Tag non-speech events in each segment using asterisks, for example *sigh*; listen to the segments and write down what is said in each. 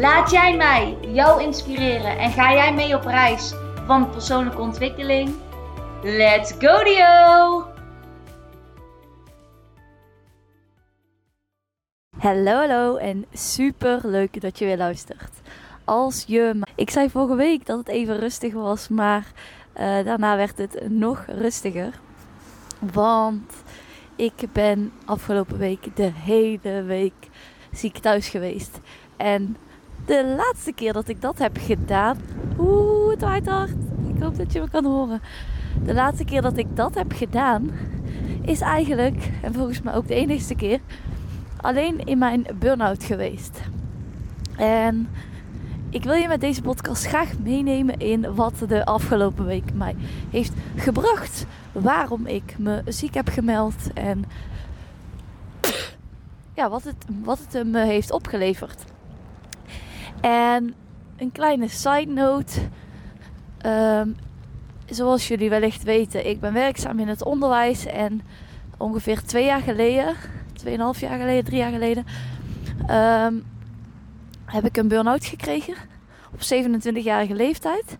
Laat jij mij jou inspireren en ga jij mee op reis van persoonlijke ontwikkeling? Let's go Dio! Hallo, hallo en super leuk dat je weer luistert. Als je. Ik zei vorige week dat het even rustig was, maar uh, daarna werd het nog rustiger. Want ik ben afgelopen week de hele week ziek thuis geweest. En de laatste keer dat ik dat heb gedaan. Oeh, het waait hard. Ik hoop dat je me kan horen. De laatste keer dat ik dat heb gedaan, is eigenlijk, en volgens mij ook de enigste keer, alleen in mijn burn-out geweest. En ik wil je met deze podcast graag meenemen in wat de afgelopen week mij heeft gebracht. Waarom ik me ziek heb gemeld en *coughs* ja, wat, het, wat het me heeft opgeleverd. En een kleine side note. Um, zoals jullie wellicht weten, ik ben werkzaam in het onderwijs. En ongeveer twee jaar geleden, tweeënhalf jaar geleden, drie jaar geleden, um, heb ik een burn-out gekregen. Op 27-jarige leeftijd.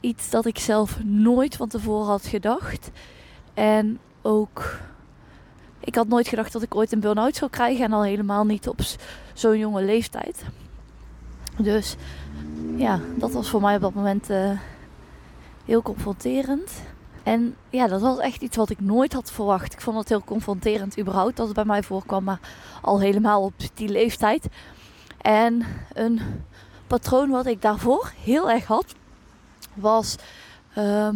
Iets dat ik zelf nooit van tevoren had gedacht. En ook, ik had nooit gedacht dat ik ooit een burn-out zou krijgen. En al helemaal niet op zo'n jonge leeftijd. Dus ja, dat was voor mij op dat moment uh, heel confronterend. En ja, dat was echt iets wat ik nooit had verwacht. Ik vond het heel confronterend überhaupt dat het bij mij voorkwam, maar al helemaal op die leeftijd. En een patroon wat ik daarvoor heel erg had, was uh,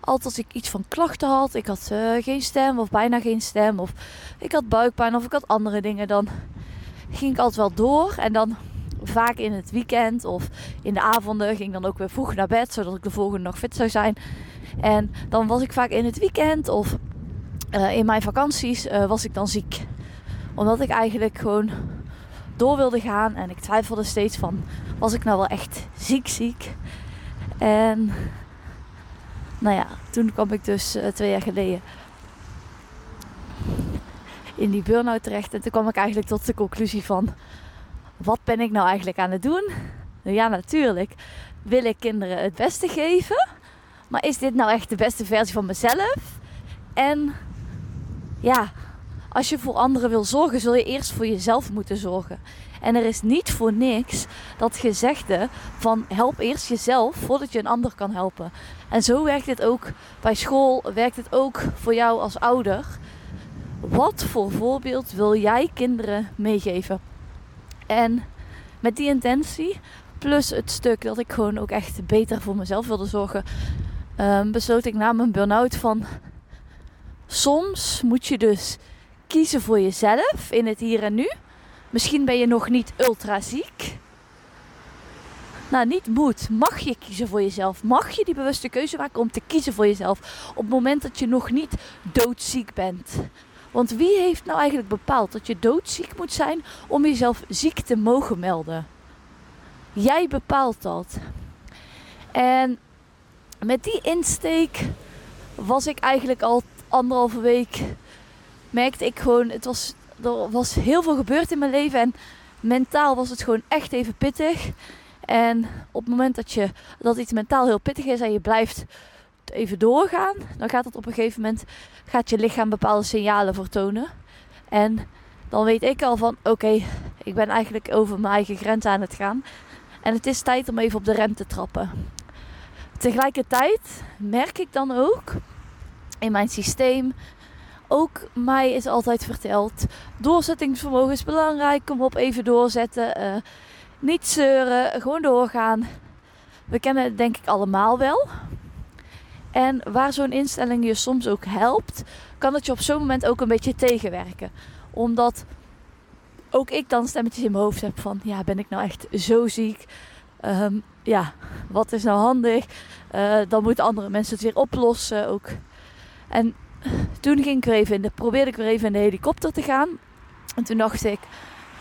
altijd als ik iets van klachten had, ik had uh, geen stem of bijna geen stem, of ik had buikpijn of ik had andere dingen, dan ging ik altijd wel door. En dan vaak in het weekend of in de avonden ging dan ook weer vroeg naar bed, zodat ik de volgende nog fit zou zijn. En dan was ik vaak in het weekend of uh, in mijn vakanties uh, was ik dan ziek. Omdat ik eigenlijk gewoon door wilde gaan en ik twijfelde steeds van, was ik nou wel echt ziek ziek? En nou ja, toen kwam ik dus uh, twee jaar geleden in die burn-out terecht. En toen kwam ik eigenlijk tot de conclusie van wat ben ik nou eigenlijk aan het doen? Nou ja, natuurlijk wil ik kinderen het beste geven. Maar is dit nou echt de beste versie van mezelf? En ja, als je voor anderen wil zorgen, zul je eerst voor jezelf moeten zorgen. En er is niet voor niks dat gezegde van help eerst jezelf voordat je een ander kan helpen. En zo werkt dit ook bij school, werkt het ook voor jou als ouder. Wat voor voorbeeld wil jij kinderen meegeven? En met die intentie, plus het stuk dat ik gewoon ook echt beter voor mezelf wilde zorgen, um, besloot ik na mijn burn-out van soms moet je dus kiezen voor jezelf in het hier en nu. Misschien ben je nog niet ultra ziek. Nou, niet moet. Mag je kiezen voor jezelf? Mag je die bewuste keuze maken om te kiezen voor jezelf op het moment dat je nog niet doodziek bent? Want wie heeft nou eigenlijk bepaald dat je doodziek moet zijn om jezelf ziek te mogen melden? Jij bepaalt dat. En met die insteek was ik eigenlijk al anderhalve week. Merkte ik gewoon, het was, er was heel veel gebeurd in mijn leven. En mentaal was het gewoon echt even pittig. En op het moment dat, je, dat iets mentaal heel pittig is en je blijft even doorgaan, dan gaat het op een gegeven moment gaat je lichaam bepaalde signalen vertonen. En dan weet ik al van oké, ik ben eigenlijk over mijn eigen grens aan het gaan. En het is tijd om even op de rem te trappen. Tegelijkertijd merk ik dan ook in mijn systeem. Ook mij is altijd verteld: doorzettingsvermogen is belangrijk. Kom op, even doorzetten. Uh, niet zeuren, gewoon doorgaan. We kennen het denk ik allemaal wel. En waar zo'n instelling je soms ook helpt, kan het je op zo'n moment ook een beetje tegenwerken. Omdat ook ik dan stemmetjes in mijn hoofd heb van, ja, ben ik nou echt zo ziek? Ehm, ja, wat is nou handig? Uh, dan moeten andere mensen het weer oplossen ook. En toen ging ik weer even in de, probeerde ik weer even in de helikopter te gaan. En toen dacht ik,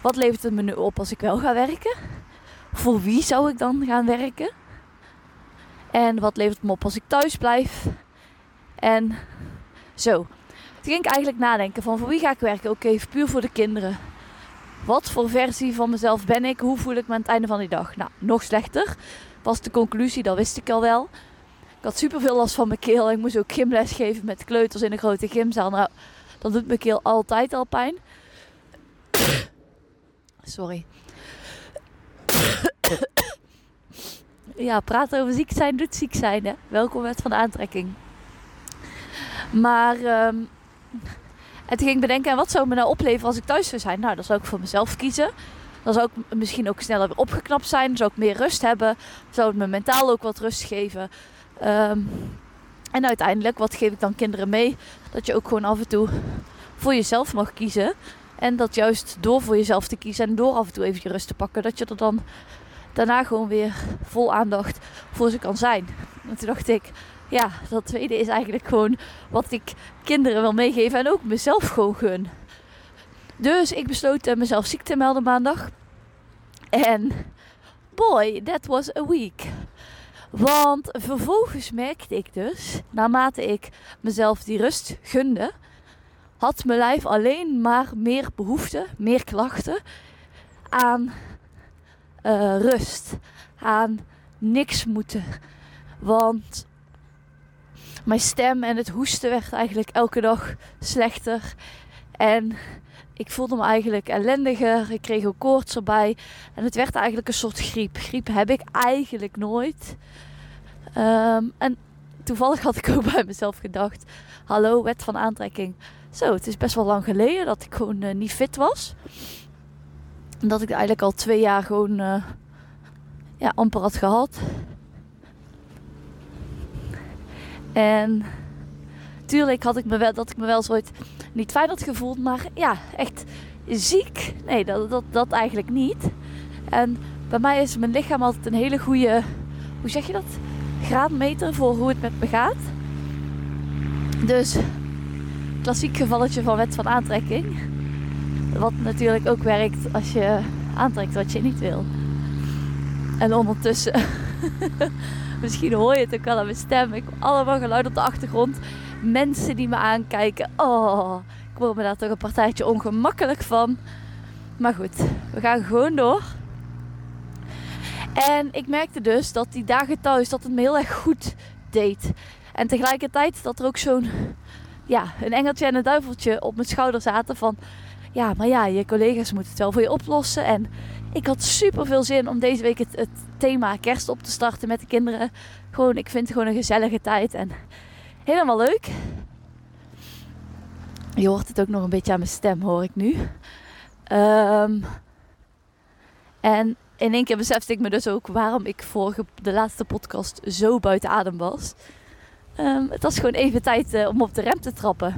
wat levert het me nu op als ik wel ga werken? Voor wie zou ik dan gaan werken? En wat levert het me op als ik thuis blijf? En zo. Toen ging ik eigenlijk nadenken van voor wie ga ik werken? Oké, puur voor de kinderen. Wat voor versie van mezelf ben ik? Hoe voel ik me aan het einde van die dag? Nou, nog slechter. Was de conclusie, dat wist ik al wel. Ik had super veel last van mijn keel. Ik moest ook gymles geven met kleuters in een grote gymzaal. Nou, dan doet mijn keel altijd al pijn. Sorry. Ja, praten over ziek zijn doet ziek zijn. Hè? Welkom met van de aantrekking. Maar um, en toen ging bedenken, wat zou me nou opleveren als ik thuis zou zijn? Nou, dan zou ik voor mezelf kiezen. Dan zou ik misschien ook sneller opgeknapt zijn. Dan zou ik meer rust hebben. Zou het me mentaal ook wat rust geven. Ehm, en uiteindelijk, wat geef ik dan kinderen mee? Dat je ook gewoon af en toe voor jezelf mag kiezen. En dat juist door voor jezelf te kiezen en door af en toe even je rust te pakken, dat je er dan daarna gewoon weer vol aandacht voor ze kan zijn. En toen dacht ik, ja, dat tweede is eigenlijk gewoon wat ik kinderen wil meegeven en ook mezelf gewoon gun. Dus ik besloot uh, mezelf ziek te melden maandag. En boy, that was a week. Want vervolgens merkte ik dus, naarmate ik mezelf die rust gunde, had mijn lijf alleen maar meer behoefte, meer klachten aan uh, rust, aan niks moeten. Want mijn stem en het hoesten werd eigenlijk elke dag slechter. En ik voelde me eigenlijk ellendiger. Ik kreeg ook koorts erbij. En het werd eigenlijk een soort griep. Griep heb ik eigenlijk nooit. Um, en toevallig had ik *laughs* ook bij mezelf gedacht: Hallo, wet van aantrekking. Zo, het is best wel lang geleden dat ik gewoon uh, niet fit was. Dat ik eigenlijk al twee jaar gewoon uh, ja, amper had gehad. En tuurlijk had ik me wel, dat ik me wel zoiets niet fijn had gevoeld. Maar ja, echt ziek. Nee, dat, dat, dat eigenlijk niet. En bij mij is mijn lichaam altijd een hele goede, hoe zeg je dat? Graadmeter voor hoe het met me gaat. Dus, klassiek gevalletje van wet van aantrekking. Wat natuurlijk ook werkt als je aantrekt wat je niet wil. En ondertussen *laughs* Misschien hoor je het ook wel aan mijn stem. Ik allemaal geluid op de achtergrond. Mensen die me aankijken. Oh, ik word me daar toch een partijtje ongemakkelijk van. Maar goed, we gaan gewoon door. En ik merkte dus dat die dagen thuis dat het me heel erg goed deed. En tegelijkertijd dat er ook zo'n ja, een engeltje en een duiveltje op mijn schouder zaten van ja, maar ja, je collega's moeten het wel voor je oplossen. En ik had super veel zin om deze week het, thema kerst op te starten met de kinderen. Gewoon, ik vind het gewoon een gezellige tijd en helemaal leuk. Je hoort het ook nog een beetje aan mijn stem, hoor ik nu. Um, en in één keer besefte ik me dus ook waarom ik vorige, de laatste podcast zo buiten adem was. Um, het was gewoon even tijd uh, om op de rem te trappen.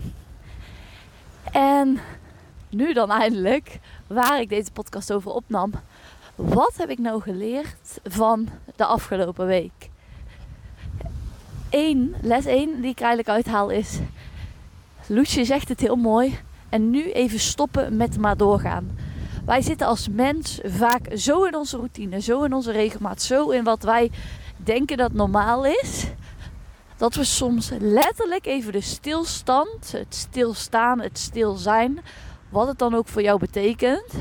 En nu dan eindelijk, waar ik deze podcast over opnam. Wat heb ik nou geleerd van de afgelopen week? Eén, les 1 die ik eigenlijk uithaal is... Loesje zegt het heel mooi. En nu even stoppen met maar doorgaan. Wij zitten als mens vaak zo in onze routine, zo in onze regelmaat, zo in wat wij denken dat normaal is. Dat we soms letterlijk even de stilstand, het stilstaan, het stil zijn, wat het dan ook voor jou betekent,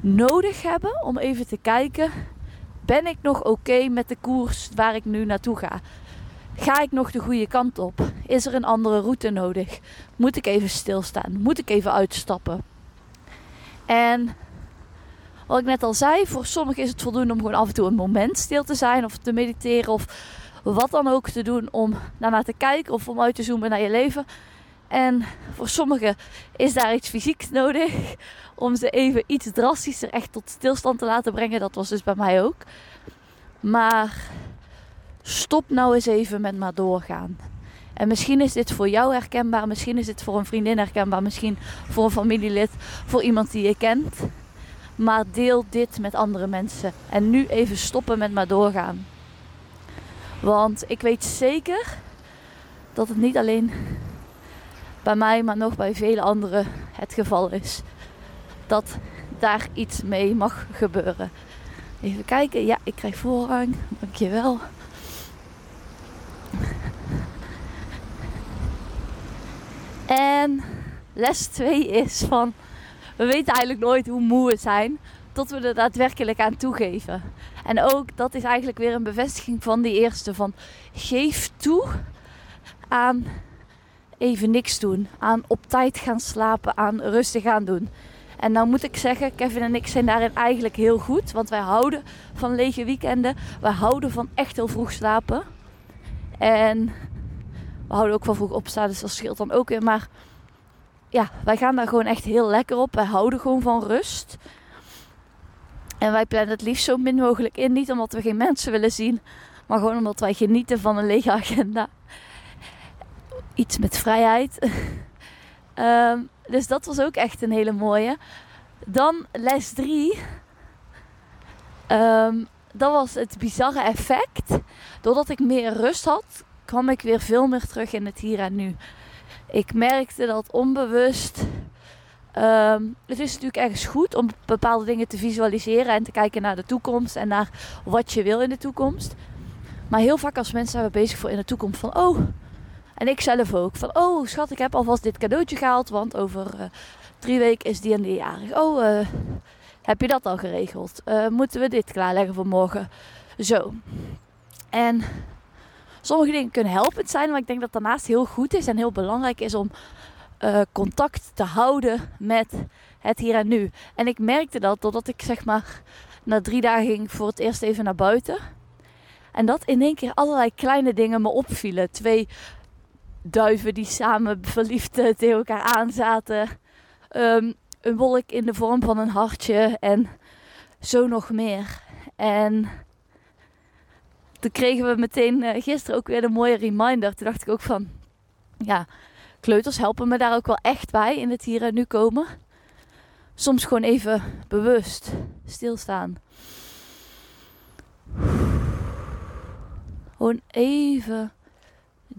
nodig hebben om even te kijken: ben ik nog oké met de koers waar ik nu naartoe ga? Ga ik nog de goede kant op? Is er een andere route nodig? Moet ik even stilstaan? Moet ik even uitstappen? En wat ik net al zei, voor sommigen is het voldoende om gewoon af en toe een moment stil te zijn of te mediteren of wat dan ook te doen om daarnaar te kijken of om uit te zoomen naar je leven. En voor sommigen is daar iets fysieks nodig om ze even iets drastischer echt tot stilstand te laten brengen. Dat was dus bij mij ook. Maar stop nou eens even met maar doorgaan. En misschien is dit voor jou herkenbaar, misschien is dit voor een vriendin herkenbaar, misschien voor een familielid, voor iemand die je kent. Maar deel dit met andere mensen. En nu even stoppen met maar doorgaan. Want ik weet zeker dat het niet alleen bij mij, maar nog bij vele anderen het geval is. Dat daar iets mee mag gebeuren. Even kijken. Ja, ik krijg voorrang. Dankjewel. En les 2 is van... We weten eigenlijk nooit hoe moe we zijn... tot we er daadwerkelijk aan toegeven. En ook dat is eigenlijk weer een bevestiging van die eerste. Van geef toe aan even niks doen. Aan op tijd gaan slapen. Aan rustig gaan doen. En nou moet ik zeggen, Kevin en ik zijn daarin eigenlijk heel goed. Want wij houden van lege weekenden. Wij houden van echt heel vroeg slapen. En we houden ook van vroeg opstaan, dus dat scheelt dan ook weer. Maar ja, wij gaan daar gewoon echt heel lekker op. Wij houden gewoon van rust. En wij plannen het liefst zo min mogelijk in. Niet omdat we geen mensen willen zien, maar gewoon omdat wij genieten van een lege *laughs* agenda. Iets met vrijheid. um, *laughs* dus dat was ook echt een hele mooie. Dan les 3. Um, dat was het bizarre effect. Doordat ik meer rust had, kwam ik weer veel meer terug in het hier en nu. Ik merkte dat onbewust. Um, het is natuurlijk ergens goed om bepaalde dingen te visualiseren en te kijken naar de toekomst en naar wat je wil in de toekomst. Maar heel vaak als mensen zijn we bezig voor in de toekomst van oh, en ik zelf ook. Van, oh schat, ik heb alvast dit cadeautje gehaald. Want over uh, drie weken is die en die jarig. Oh, uh, heb je dat al geregeld? Uh, moeten we dit klaarleggen voor morgen? Zo. En sommige dingen kunnen helpend zijn. Maar ik denk dat daarnaast heel goed is en heel belangrijk is om contact te houden met het hier en nu. En ik merkte dat doordat ik zeg maar na drie dagen ging voor het eerst even naar buiten. En dat in één keer allerlei kleine dingen me opvielen. Twee duiven die samen verliefd tegen elkaar aanzaten. Um, een wolk in de vorm van een hartje en zo nog meer. En toen kregen we meteen uh, gisteren ook weer een mooie reminder. Toen dacht ik ook van, ja, kleuters helpen me daar ook wel echt bij in het hier en nu komen. Soms gewoon even bewust stilstaan. Gewoon even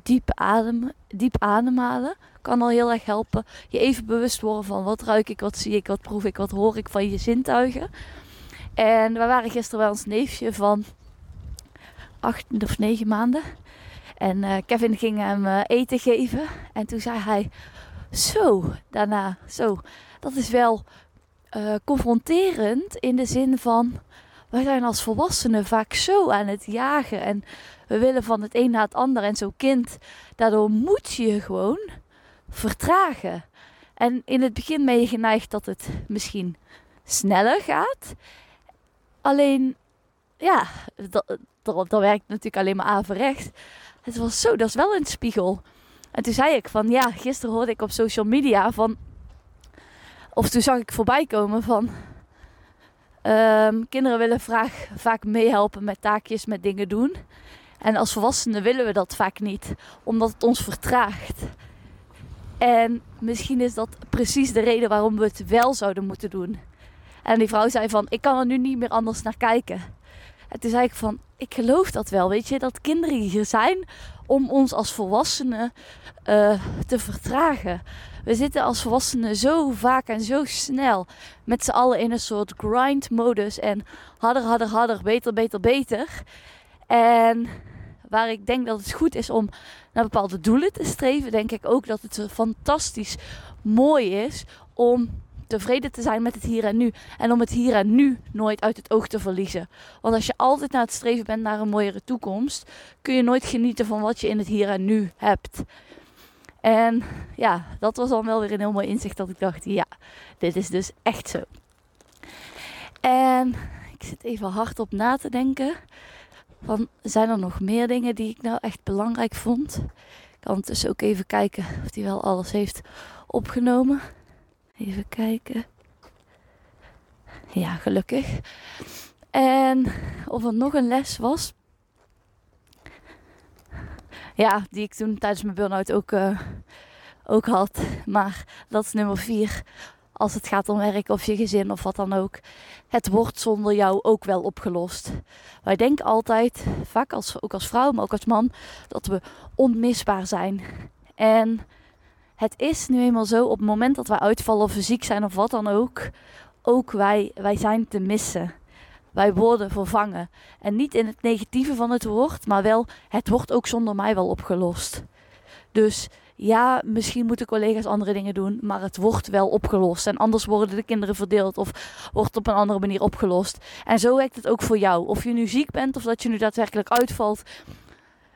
diep, adem, diep ademhalen kan al heel erg helpen. Je even bewust worden van wat ruik ik, wat zie ik, wat proef ik, wat hoor ik van je zintuigen. En we waren gisteren bij ons neefje van acht of negen maanden. En uh, Kevin ging hem uh, eten geven. En toen zei hij: Zo, daarna, zo. Dat is wel uh, confronterend in de zin van. Wij zijn als volwassenen vaak zo aan het jagen en we willen van het een naar het ander. En zo'n kind, daardoor moet je je gewoon vertragen. En in het begin ben je geneigd dat het misschien sneller gaat. Alleen, ja, dat, dat, dat werkt natuurlijk alleen maar averechts. Het was zo, dat is wel een spiegel. En toen zei ik van, ja, gisteren hoorde ik op social media van... Of toen zag ik voorbij komen van... Um, kinderen willen vaak, meehelpen met taakjes, met dingen doen. En als volwassenen willen we dat vaak niet, omdat het ons vertraagt. En misschien is dat precies de reden waarom we het wel zouden moeten doen. En die vrouw zei van, ik kan er nu niet meer anders naar kijken. En toen zei ik van, ik geloof dat wel, weet je, dat kinderen hier zijn om ons als volwassenen uh, te vertragen. We zitten als volwassenen zo vaak en zo snel met z'n allen in een soort grind-modus en harder, harder, harder, beter, beter, beter. En waar ik denk dat het goed is om naar bepaalde doelen te streven, denk ik ook dat het fantastisch mooi is om tevreden te zijn met het hier en nu. En om het hier en nu nooit uit het oog te verliezen. Want als je altijd naar het streven bent naar een mooiere toekomst, kun je nooit genieten van wat je in het hier en nu hebt. En ja, dat was dan wel weer een heel mooi inzicht dat ik dacht, ja, dit is dus echt zo. En ik zit even hard op na te denken. Van, zijn er nog meer dingen die ik nou echt belangrijk vond? Ik kan dus ook even kijken of hij wel alles heeft opgenomen. Even kijken. Ja, gelukkig. En of er nog een les was. Ja, die ik toen tijdens mijn burn-out ook, uh, ook had. Maar dat is nummer vier. Als het gaat om werk of je gezin of wat dan ook. Het wordt zonder jou ook wel opgelost. Wij denken altijd, vaak als, ook als vrouw, maar ook als man, dat we onmisbaar zijn. En het is nu eenmaal zo, op het moment dat wij uitvallen of ziek zijn of wat dan ook, ook wij, wij zijn te missen. Wij worden vervangen. En niet in het negatieve van het woord, maar wel, het wordt ook zonder mij wel opgelost. Dus ja, misschien moeten collega's andere dingen doen, maar het wordt wel opgelost. En anders worden de kinderen verdeeld of wordt op een andere manier opgelost. En zo werkt het ook voor jou. Of je nu ziek bent of dat je nu daadwerkelijk uitvalt.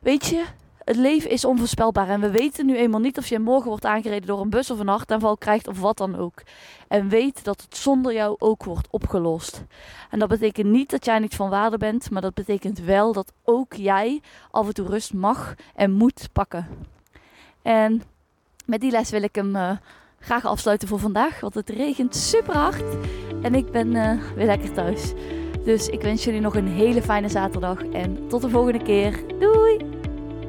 Weet je, het leven is onvoorspelbaar en we weten nu eenmaal niet of je morgen wordt aangereden door een bus of een hartaanval krijgt of wat dan ook. En weet dat het zonder jou ook wordt opgelost. En dat betekent niet dat jij niet van waarde bent, maar dat betekent wel dat ook jij af en toe rust mag en moet pakken. En met die les wil ik hem uh, graag afsluiten voor vandaag, want het regent super hard en ik ben uh, weer lekker thuis. Dus ik wens jullie nog een hele fijne zaterdag en tot de volgende keer. Doei!